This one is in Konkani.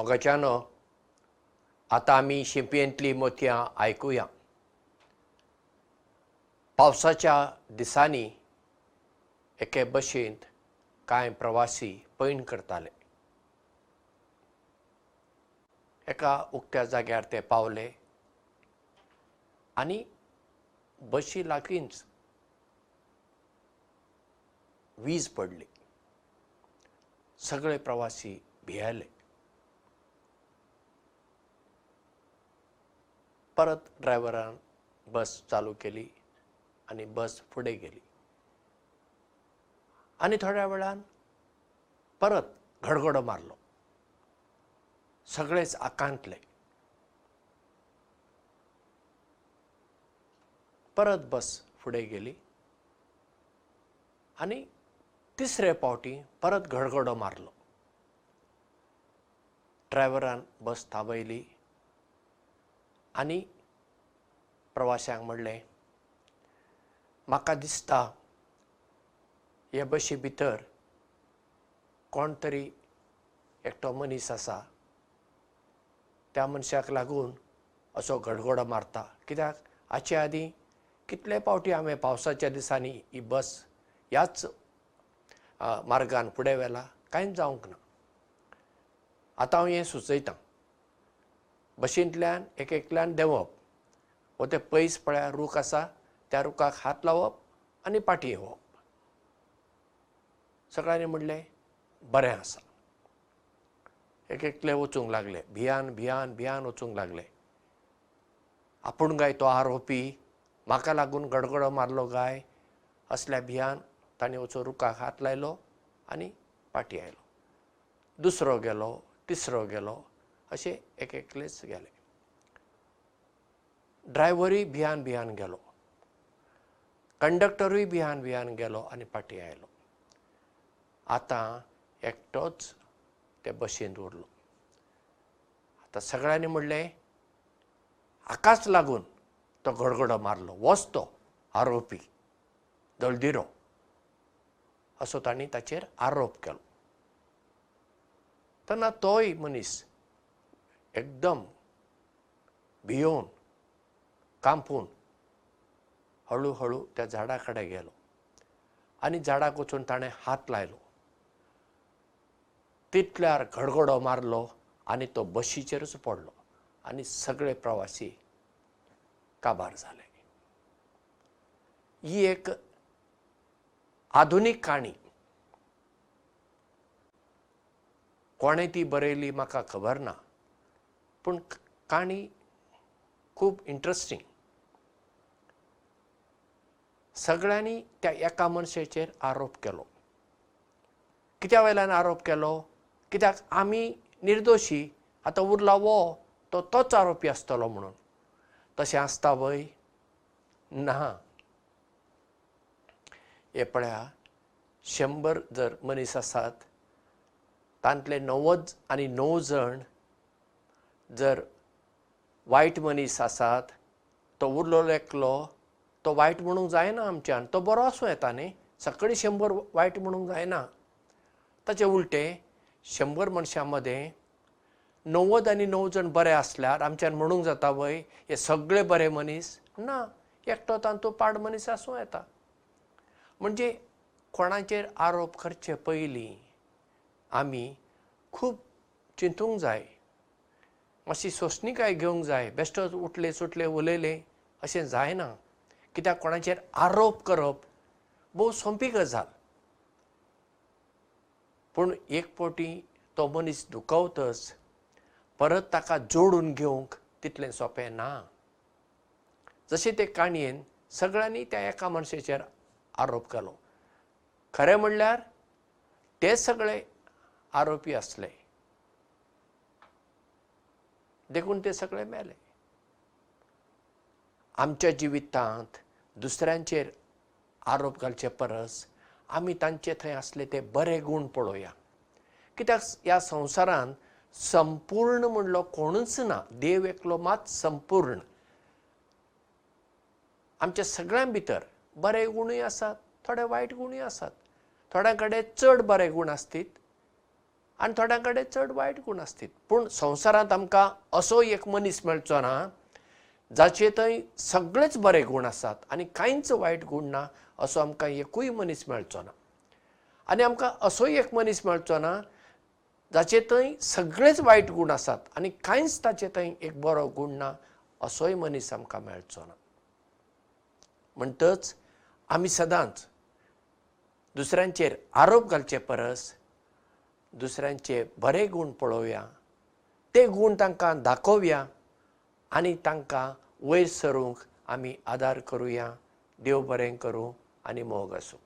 मोगाच्यानो आतां आमी शिंपयेंतलीं मोतयां आयकुया. पावसाच्या दिसांनी एके भशेंत कांय प्रवासी पैण करताले. एका उक्त्या जाग्यार ते पावले आनी बशी लागींच वीज पडली. सगळे प्रवासी भियेले परत ड्रायव्हरान बस चालू केली आनी बस फुडें गेली. आनी थोड्या वेळान परत गडगडो मारलो. सगळेच आकांतले. परत बस फुडें गेली आनी तिसरे फावटी परत गडगडो मारलो. ड्रायव्हरान बस थांबयली आनी प्रवाशांक म्हणलें म्हाका दिसता हे बशी भितर कोण तरी एकटो मनीस आसा. त्या मनशाक लागून असो गडगडो मारता. कित्याक? हाचे आदीं कितले फावटी हांवें पावसाच्या दिसांनी ही बस ह्याच मार्गान फुडें व्हेला? कांयच जावंक ना. आतां हांव हें सुचयतां बशींतल्यान एक एकल्यान देंवप. वो ते पयस पळ्यार रूख आसा त्या रुखाक हात लावप आनी पाटी येवप. सगळ्यांनी म्हणलें बरें आसा. एक एकले वचूंक लागले. भियान भियान भियान वचूंक लागले. आपूण गाय तो आरोपी म्हाका लागून गडगडो मारलो गाय असल्या भियान ताणें वचून रुखाक हात लायलो आनी पाटी आयलो. दुसरो गेलो तिसरो गेलो अशे एक एकलेच गेले. ड्रायव्हरूय भियान भियान गेलो. कंडक्टरूय भियान भियान गेलो आनी पाटी आयलो. आतां एकटोच ते बशींत उरलो. आतां सगळ्यांनी म्हणलें हाकाच लागून तो गडगडो मारलो होच तो आरोपी दळदिरो असो तांणी ताचेर आरोप केलो. तेन्ना तोय मनीस एकदम भियोवन कांपून हळू हळू त्या झाडा कडेन गेलो. आनी झाडाक वचून ताणें हात लायलो. तितल्यार गडगडो मारलो आनी तो बशीचेरच पडलो. आनी सगळे प्रवासी काबार जाले ही एक आधुनीक काणी. कोणें ती बरयली म्हाका खबर ना पूण काणी खूब इंट्रस्टींग सगळ्यांनी त्या एका मनशाचेर आरोप केलो. कित्या वयल्यान आरोप केलो? कित्याक आमी निर्दोशी आतां उरला वो तो तोच आरोपी आसतलो म्हणून. तशें आसता वय ना. हे पळया शंबर जर मनीस आसात तांतले णव्वद आनी णव जण जर वायट मनीस आसात तो उरलो एकलो तो वायट म्हणूंक जायना आमच्यान तो बरो आसूं येता न्ही? सगळीं शंबर वायट म्हणूंक जायना. ताचे उलटें शंबर मनशां मदें णव्वद आनी णव जण बरे आसल्यार आमच्यान म्हणूंक जाता वय हे सगळे बरे मनीस? ना एकटो तांतूं पाड मनीस आसूं येता. म्हणजे कोणाचेर आरोप करचे पयलीं आमी खूब चिंतूंक जाय मातशी सोंसणीकाय घेवंक जाय बेश्टोच उठले सुटले उलयले अशें जायना. कित्याक कोणाचेर आरोप करप भोव सोंपी गजाल. पूण एक फावटी तो मनीस दुखवतच परत ताका जोडून घेवंक तितलें सोंपें ना. जशें ते काणयेन सगळ्यांनी त्या एका मनशाचेर आरोप केलो. खरें म्हणल्यार ते सगळे आरोपी आसले देखून ते सगळे मेले. आमच्या जिवितांत दुसऱ्यांचेर आरोप घालचे परस आमी तांचे थंय आसले ते बरे गूण पळोवया. कित्याक ह्या संवसारांत संपूर्ण म्हणलो कोणूच ना. देव एकलो मात संपूर्ण. आमच्या सगळ्यां भितर बरे गुणूय आसात थोडे वायट गुणूय आसात. थोड्यां कडेन चड बरे गूण आसतीत आनी थोड्यां कडेन चड वायट गूण आसतात. पूण संवसारांत आमकां असो एक मनीस मेळचो ना जाचे थंय सगळेच बरे गूण आसात आनी कांयच वायट गूण ना असो आमकां एकूय मनीस मेळचो ना. आनी आमकां असोय एक मनीस मेळचो ना जाचे थंय सगळेच वायट गूण आसात आनी कांयच ताचे थंय एक बरो गूण ना असोय मनीस आमकां मेळचो ना. म्हणटच आमी सदांच दुसऱ्यांचेर आरोप घालचे परस दुसऱ्यांचे बरे गूण पळोवया ते गूण तांकां दाखोवया आनी तांकां वयर सरूंक आमी आदार करुया. देव बरें करूं आनी मोग आसूं